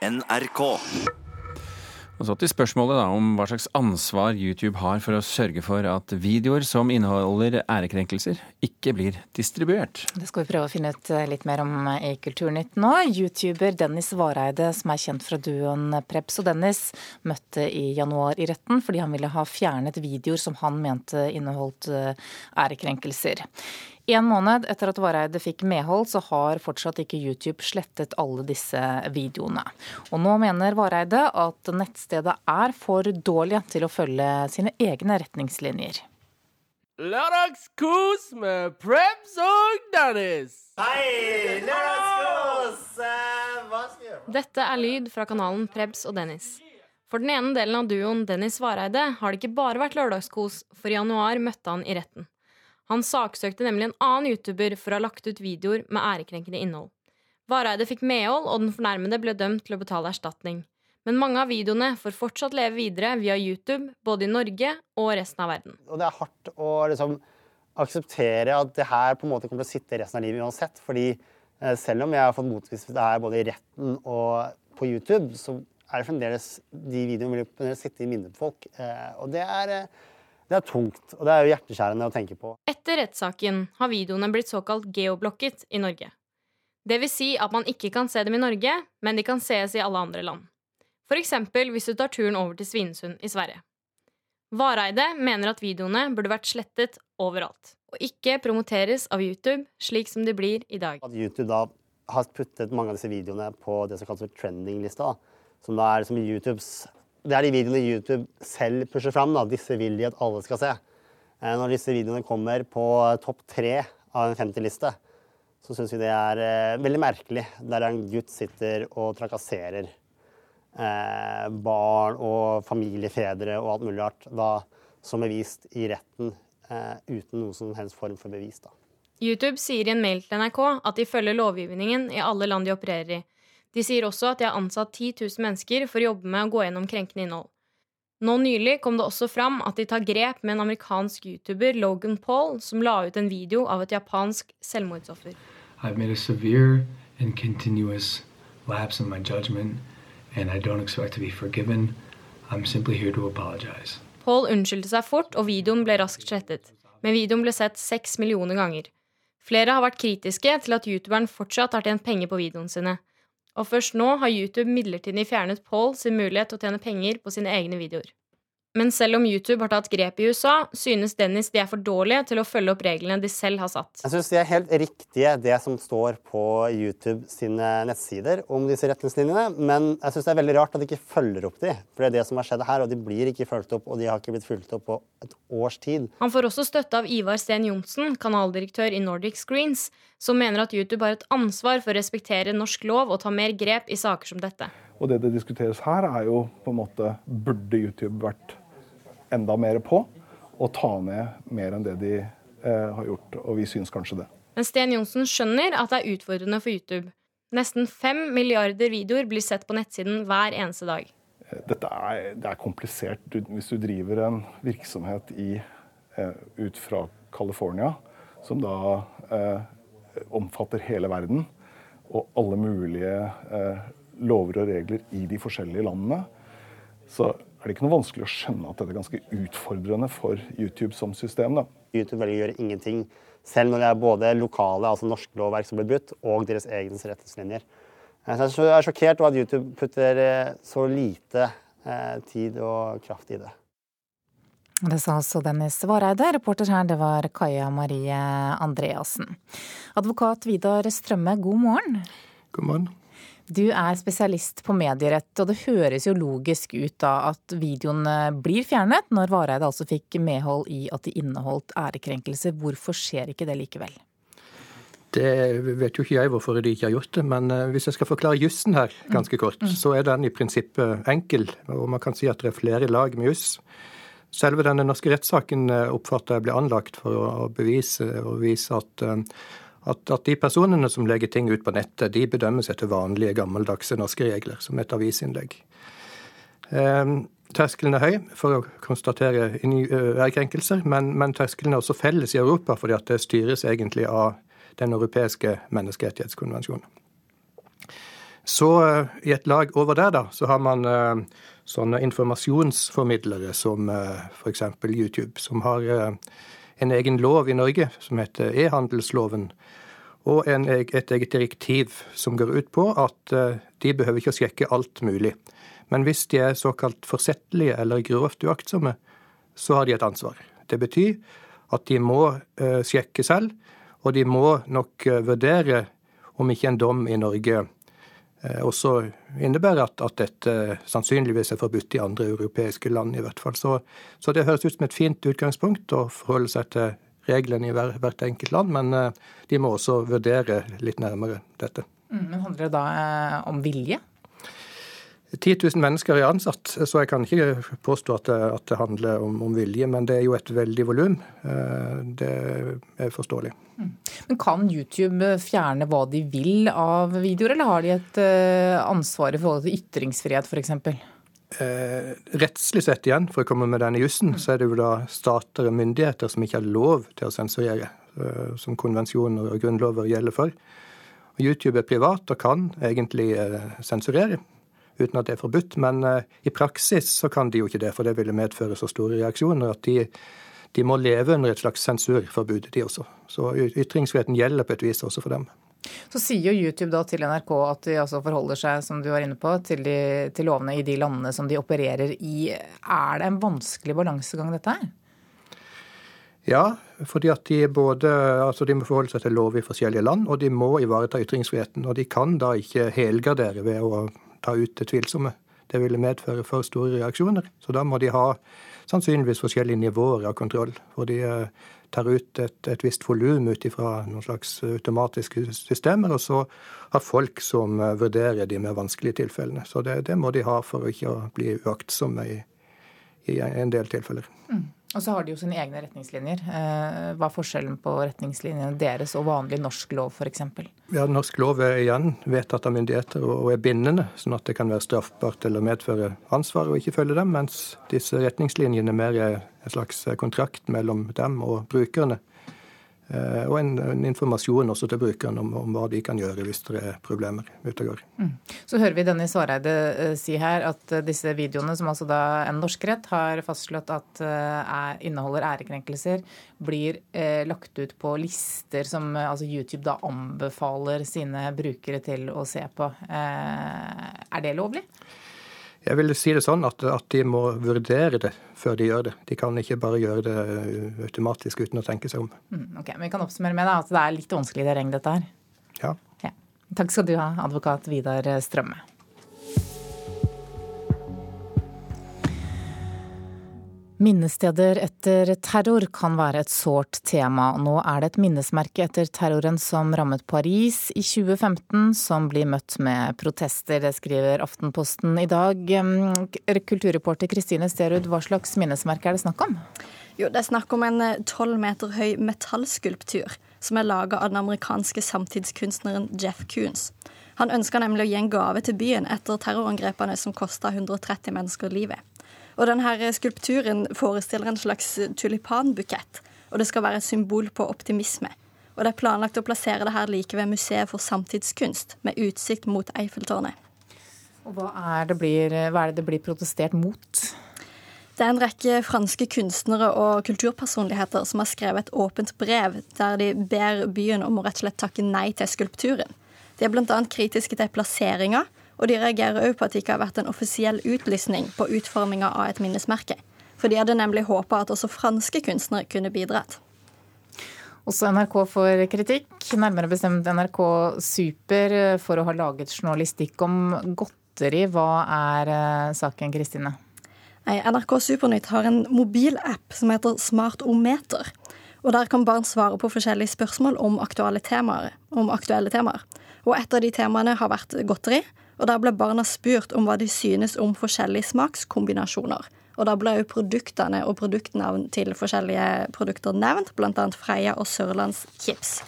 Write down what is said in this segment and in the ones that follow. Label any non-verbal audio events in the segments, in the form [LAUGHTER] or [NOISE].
NRK. Og så til spørsmålet da, om hva slags ansvar YouTube har for å sørge for at videoer som inneholder ærekrenkelser, ikke blir distribuert. Det skal vi prøve å finne ut litt mer om i Kulturnytt nå. YouTuber Dennis Vareide, som er kjent fra duoen Prebz og Dennis, møtte i januar i retten fordi han ville ha fjernet videoer som han mente inneholdt ærekrenkelser. En måned etter at Vareide fikk medhold, så har fortsatt ikke YouTube slettet alle disse videoene. Og nå mener Vareide at nettstedet er for dårlig til å følge sine egne retningslinjer. Lørdagskos med Prebz og Dennis. Hei! Lørdagskos! Eh? Dette er lyd fra kanalen Prebz og Dennis. For den ene delen av duoen Dennis Vareide har det ikke bare vært lørdagskos, for i januar møtte han i retten. Han saksøkte nemlig en annen YouTuber for å ha lagt ut videoer med ærekrenkende innhold. Vareide fikk medhold, og den fornærmede ble dømt til å betale erstatning. Men mange av videoene får fortsatt leve videre via YouTube, både i Norge og resten av verden. Og det er hardt å liksom akseptere at det her på en måte kommer til å sitte resten av livet uansett. Fordi eh, selv om jeg har fått motbevist det her både i retten og på YouTube, så er det fremdeles de videoene vil sitte i minnet på folk. Eh, og det er, eh, det er tungt, og det er jo hjerteskjærende å tenke på. Etter rettssaken har videoene blitt såkalt geoblokket i Norge. Det vil si at man ikke kan se dem i Norge, men de kan sees i alle andre land. For eksempel hvis du tar turen over til Svinesund i Sverige. Vareide mener at videoene burde vært slettet overalt, og ikke promoteres av YouTube slik som de blir i dag. At YouTube da har puttet mange av disse videoene på det som kalles trending-lista. Som da er liksom YouTubes Det er de videoene YouTube selv pusher fram. da, Disse vil de at alle skal se. Eh, Når disse videoene kommer på topp tre av en 50-liste, så syns vi det er eh, veldig merkelig. Der en gutt sitter og trakasserer eh, barn og familiefedre og alt mulig rart, da, som er vist i retten eh, uten noen som helst form for bevis. da. YouTube sier i en mail til NRK at de følger lovgivningen i alle land de opererer i. De sier også at de har ansatt 10 000 mennesker for å jobbe med å gå gjennom krenkende innhold. Nå nylig kom det også fram at de tar grep med en amerikansk YouTuber, Logan Paul, som la ut en video av et japansk selvmordsoffer. I've made a severe and continuous lapse in my judgment, and I don't expect to be forgiven. I'm simply here to apologize. Paul unnskyldte seg fort, og videoen ble raskt slettet. Men videoen ble sett seks millioner ganger. Flere har vært kritiske til at youtuberen fortsatt har tjent penger på videoene sine. Og først nå har YouTube midlertidig fjernet Paul sin mulighet til å tjene penger på sine egne videoer. Men selv om YouTube har tatt grep i USA, synes Dennis de er for dårlige til å følge opp reglene de selv har satt. Jeg synes det er helt riktige, det som står på YouTube sine nettsider om disse retningslinjene. Men jeg synes det er veldig rart at de ikke følger opp de. For det er det som har skjedd her, og de blir ikke fulgt opp, og de har ikke blitt fulgt opp på et års tid. Han får også støtte av Ivar Sten Johnsen, kanaldirektør i Nordic Screens, som mener at YouTube har et ansvar for å respektere norsk lov og ta mer grep i saker som dette. Og det det diskuteres her, er jo på en måte Burde YouTube vært enda mer på og ta ned mer enn det de eh, har gjort? Og vi syns kanskje det. Men Sten Johnsen skjønner at det er utfordrende for YouTube. Nesten fem milliarder videoer blir sett på nettsiden hver eneste dag. Eh, Dette er, det er komplisert. Du, hvis du driver en virksomhet i, eh, ut fra California, som da eh, omfatter hele verden, og alle mulige eh, lover og regler i de forskjellige landene, så er det ikke noe vanskelig å skjønne at dette er ganske utfordrende for YouTube som system. da. YouTube velger å gjøre ingenting, selv når det er både lokale, altså norske lovverk som blir brutt, og deres egne retningslinjer. Eh, Så jeg er sjokkert over at YouTube putter eh, så lite eh, tid og kraft i det. Det sa altså Dennis Vareide. Reporter her, det var Kaja Marie Andreassen. Advokat Vidar Strømme, god morgen. God morgen. Du er spesialist på medierett, og det høres jo logisk ut da at videoen blir fjernet, når Vareide altså fikk medhold i at de inneholdt ærekrenkelse. Hvorfor skjer ikke det likevel? Det vet jo ikke jeg hvorfor de ikke har gjort det, men eh, hvis jeg skal forklare jussen her ganske kort, så er den i prinsippet enkel, og man kan si at det er flere lag med juss. Selve denne norske rettssaken eh, oppfatter jeg ble anlagt for å bevise og vise at, eh, at, at de personene som legger ting ut på nettet, de bedømmes etter vanlige, gammeldagse norske regler, som et avisinnlegg. Eh, terskelen er høy for å konstatere ærekrenkelser, men, men terskelen er også felles i Europa, fordi at det styres egentlig av den europeiske menneskerettighetskonvensjonen. Så i et lag over der, da, så har man sånne informasjonsformidlere som f.eks. YouTube, som har en egen lov i Norge som heter e-handelsloven. Og en, et eget direktiv som går ut på at de behøver ikke å sjekke alt mulig. Men hvis de er såkalt forsettlige eller grovt uaktsomme, så har de et ansvar. Det betyr at de må uh, sjekke selv, og de må nok uh, vurdere om ikke en dom i Norge også innebærer at, at, dette sannsynligvis er forbudt i andre europeiske land, i hvert fall. Så, så det høres ut som et fint utgangspunkt å forholde seg til reglene i hver, hvert enkelt land, men de må også vurdere litt nærmere dette. Mm, men Handler det da om vilje? 10 000 mennesker er ansatt, så jeg kan ikke påstå at det, at det handler om, om, vilje. Men det er jo et veldig volum. Eh, det er forståelig. Mm. Men Kan YouTube fjerne hva de vil av videoer, eller har de et eh, ansvar i forhold til ytringsfrihet f.eks.? Eh, rettslig sett igjen, for å komme med denne jussen, så er det jo da stater og myndigheter som ikke har lov til å sensurere, eh, som konvensjoner og grunnlover gjelder for. YouTube er privat og kan egentlig sensurere uten at det er forbudt. Men uh, i praksis så kan de jo ikke det, for det ville medføre så store reaksjoner at de, de må leve under et slags sensurforbud, de også. Så ytringsfriheten gjelder på et vis også for dem. Så sier jo YouTube da til NRK at de altså forholder seg som du var inne på, til, de, til lovene i de landene som de opererer i. Er det en vanskelig balansegang, dette her? Ja, fordi at de både altså de må forholde seg til lov i forskjellige land, og de må ivareta ytringsfriheten. Og de kan da ikke helgardere ved å ta ut det tvilsomme. Det ville medføre for store reaksjoner. Så da må de ha sannsynligvis forskjellige nivåer av kontroll. For de eh, tar ut et, et visst volum ut ifra noen slags automatiske systemer, og så har folk som eh, vurderer de mer vanskelige tilfellene. Så det, det må de ha for å ikke bli uaktsomme i, i en del tilfeller. Mm. Og så har de jo sine egne retningslinjer. Eh, hva er forskjellen på retningslinjene deres og vanlig norsk lov f.eks.? Ja, Norsk lov er igjen vedtatt av myndigheter og er bindende, sånn at det kan være straffbart eller medføre ansvar å ikke følge dem, mens disse retningslinjene mer er en slags kontrakt mellom dem og brukerne. Eh, og en, en, informasjon også til brukerne om, om, hva de kan gjøre hvis det er problemer ute og går. Mm. Så hører vi Dennis Vareide eh, si her at eh, disse videoene, som altså da en norsk rett har fastslått at er, inneholder ærekrenkelser, blir eh, lagt ut på lister som altså YouTube da anbefaler sine brukere til å se på. Eh, er det lovlig? Jeg vil si det sånn at, at, de må vurdere det før de gjør det. De kan ikke bare gjøre det automatisk uten å tenke seg om. Mm, ok, Men vi kan oppsummere med da, at det er litt vanskelig terreng, dette her? Ja. ja. Takk skal du ha, advokat Vidar Strømme. Minnesteder etter terror kan være et sårt tema. Nå er det et minnesmerke etter terroren som rammet Paris i 2015, som blir møtt med protester. Det skriver Aftenposten i dag. Kulturreporter Kristine Sterud, hva slags minnesmerke er det snakk om? Jo, Det er snakk om en eh, tolv meter høy metallskulptur som er laga av den amerikanske samtidskunstneren Jeff Koons. Han ønska nemlig å gi en gave til byen etter terrorangrepene som kosta 130 mennesker livet. Og denne skulpturen forestiller en slags tulipanbukett, og det skal være et symbol på optimisme. Og det er planlagt å plassere det her like ved Museet for samtidskunst, med utsikt mot Eiffeltårnet. Og hva er, det blir, hva er det det blir protestert mot? Det er en rekke franske kunstnere og kulturpersonligheter som har skrevet et åpent brev der de ber byen om å rett og slett takke nei til skulpturen. De er bl.a. kritiske til plasseringa, og de reagerer òg på at det ikke har vært en offisiell utlysning på utforminga av et minnesmerke. For de hadde nemlig håpa at også franske kunstnere kunne bidratt. Også NRK får kritikk, nærmere bestemt NRK Super, for å ha laget journalistikk om godteri. Hva er eh, saken, Kristine? NRK Supernytt har en mobilapp som heter Smartometer. Og Der kan barn svare på forskjellige spørsmål om aktuelle temaer. Om aktuelle temaer. Og Et av de temaene har vært godteri og Der ble barna spurt om hva de synes om forskjellige smakskombinasjoner. Og Da ble jo produktene og produktnavn til forskjellige produkter nevnt, bl.a. Freia og Sørlands Chips.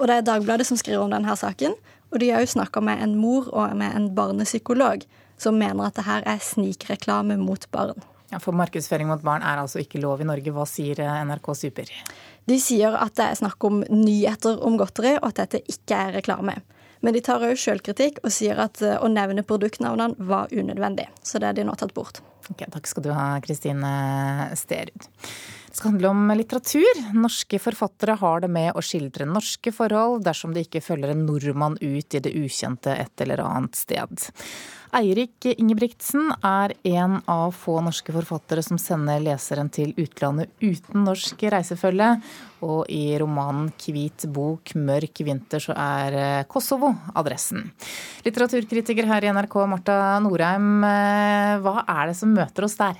Og Det er Dagbladet som skriver om denne saken. Og de har jo snakka med en mor og med en barnepsykolog som mener at det her er snikreklame mot barn. Ja, For markedsføring mot barn er altså ikke lov i Norge. Hva sier NRK Super? De sier at det er snakk om nyheter om godteri, og at dette ikke er reklame. Men de tar òg sjølkritikk og sier at eh, å nevne produktnavnene var unødvendig. Så det er de nå tatt bort. Ok, takk skal du ha, Kristine Sterud. Det skal handle om litteratur. Norske forfattere har det med å skildre norske forhold dersom de ikke følger en nordmann ut i det ukjente et eller annet sted. Eirik Ingebrigtsen er en av få norske forfattere som sender leseren til utlandet uten norsk reisefølge. Og i romanen 'Hvit bok, mørk vinter' så er Kosovo adressen. Litteraturkritiker her i NRK, Marta Norheim, eh, hva er det som møter oss der?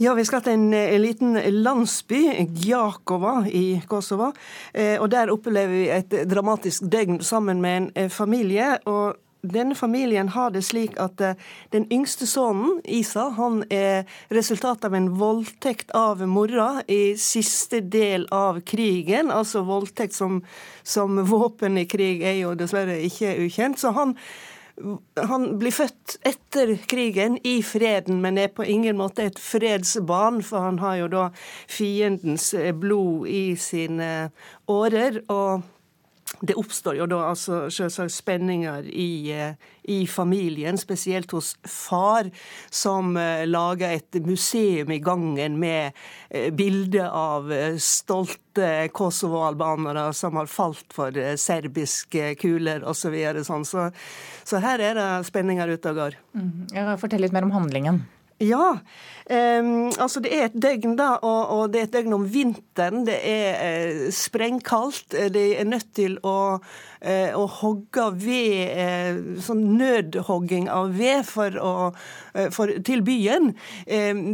Ja, Vi skal til en, en liten landsby, Gjakova i Kosovo. Eh, og Der opplever vi et dramatisk døgn sammen med en familie. og denne familien har det slik at uh, den yngste sønnen, Isa, han er resultatet av en voldtekt av mora i siste del av krigen. Altså voldtekt som, som våpen i krig er jo dessverre ikke ukjent. Så han, han blir født etter krigen, i freden, men er på ingen måte et fredsbarn, for han har jo da fiendens eh, blod i sine årer. og det oppstår jo da altså selvsagt spenninger i, eh, i, familien, spesielt hos far, som uh, lager et museum i gangen med uh, bilder av stolte Kosovo-albanere som har falt for serbiske kuler osv. Så, videre, sånn. så, så her er det spenninger ute og går. Mm. Fortell litt mer om handlingen. Ja. Um, altså Det er et døgn, da, og, og, det er et døgn om vinteren. Det er uh, sprengkaldt. De er nødt til å Eh, å hogge ved, eh, sånn nødhogging av ved for å, eh, for, til byen.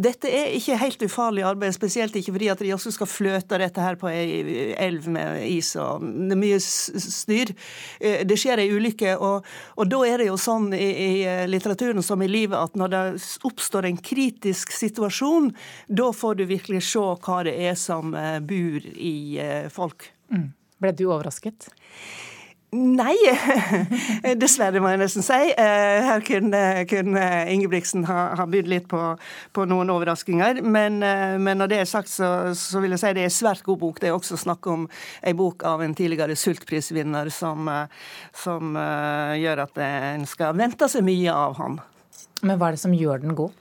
Dette er ikke helt ufarlig arbeid, spesielt ikke fordi at de også skal fløte dette her på ei elv med is og det er mye styr. Det skjer ei ulykke, og, og, da er det jo sånn i, i litteraturen som i livet at når det oppstår en kritisk situasjon, da får du virkelig se hva det er som bor i folk. Mm. Ble du overrasket? Nei, [LAUGHS] dessverre må jeg nesten si. Eh, her kunne, kunne Ingebrigtsen ha, ha bydd litt på, på, noen overraskelser. Men, eh, men, når det er sagt, så, så, vil jeg si det er en svært god bok. Det er også snakk om ei bok av en tidligere sultprisvinner som, eh, som gjør at en skal vente seg mye av han. Men hva er det som gjør den god?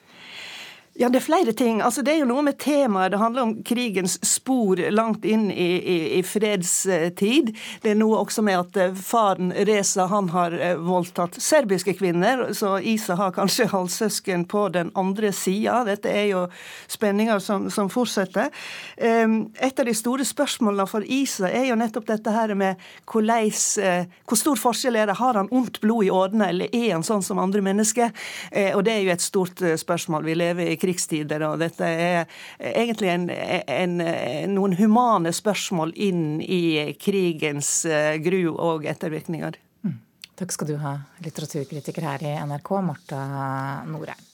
Ja, det er flere ting. Altså, det er jo noe med temaet. Det handler om krigens spor langt inn i, i, i, fredstid. Det er noe også med at eh, faren Reza han har eh, voldtatt serbiske kvinner, så Isa har kanskje [LAUGHS] halvsøsken på den andre sida. Dette er jo spenninger som, som, fortsetter. Et av de store spørsmålene for Isa er jo nettopp dette her med hvordan, eh, hvor stor forskjell er det? Har han ondt blod i årene, eller er han sånn som andre mennesker? Og det er jo et stort spørsmål. Vi lever i krigstider. og Dette er egentlig en, en, noen humane spørsmål inn i krigens eh, gru og ettervirkninger. Mm. Takk skal du ha, litteraturkritiker her i NRK, Marta Norheim.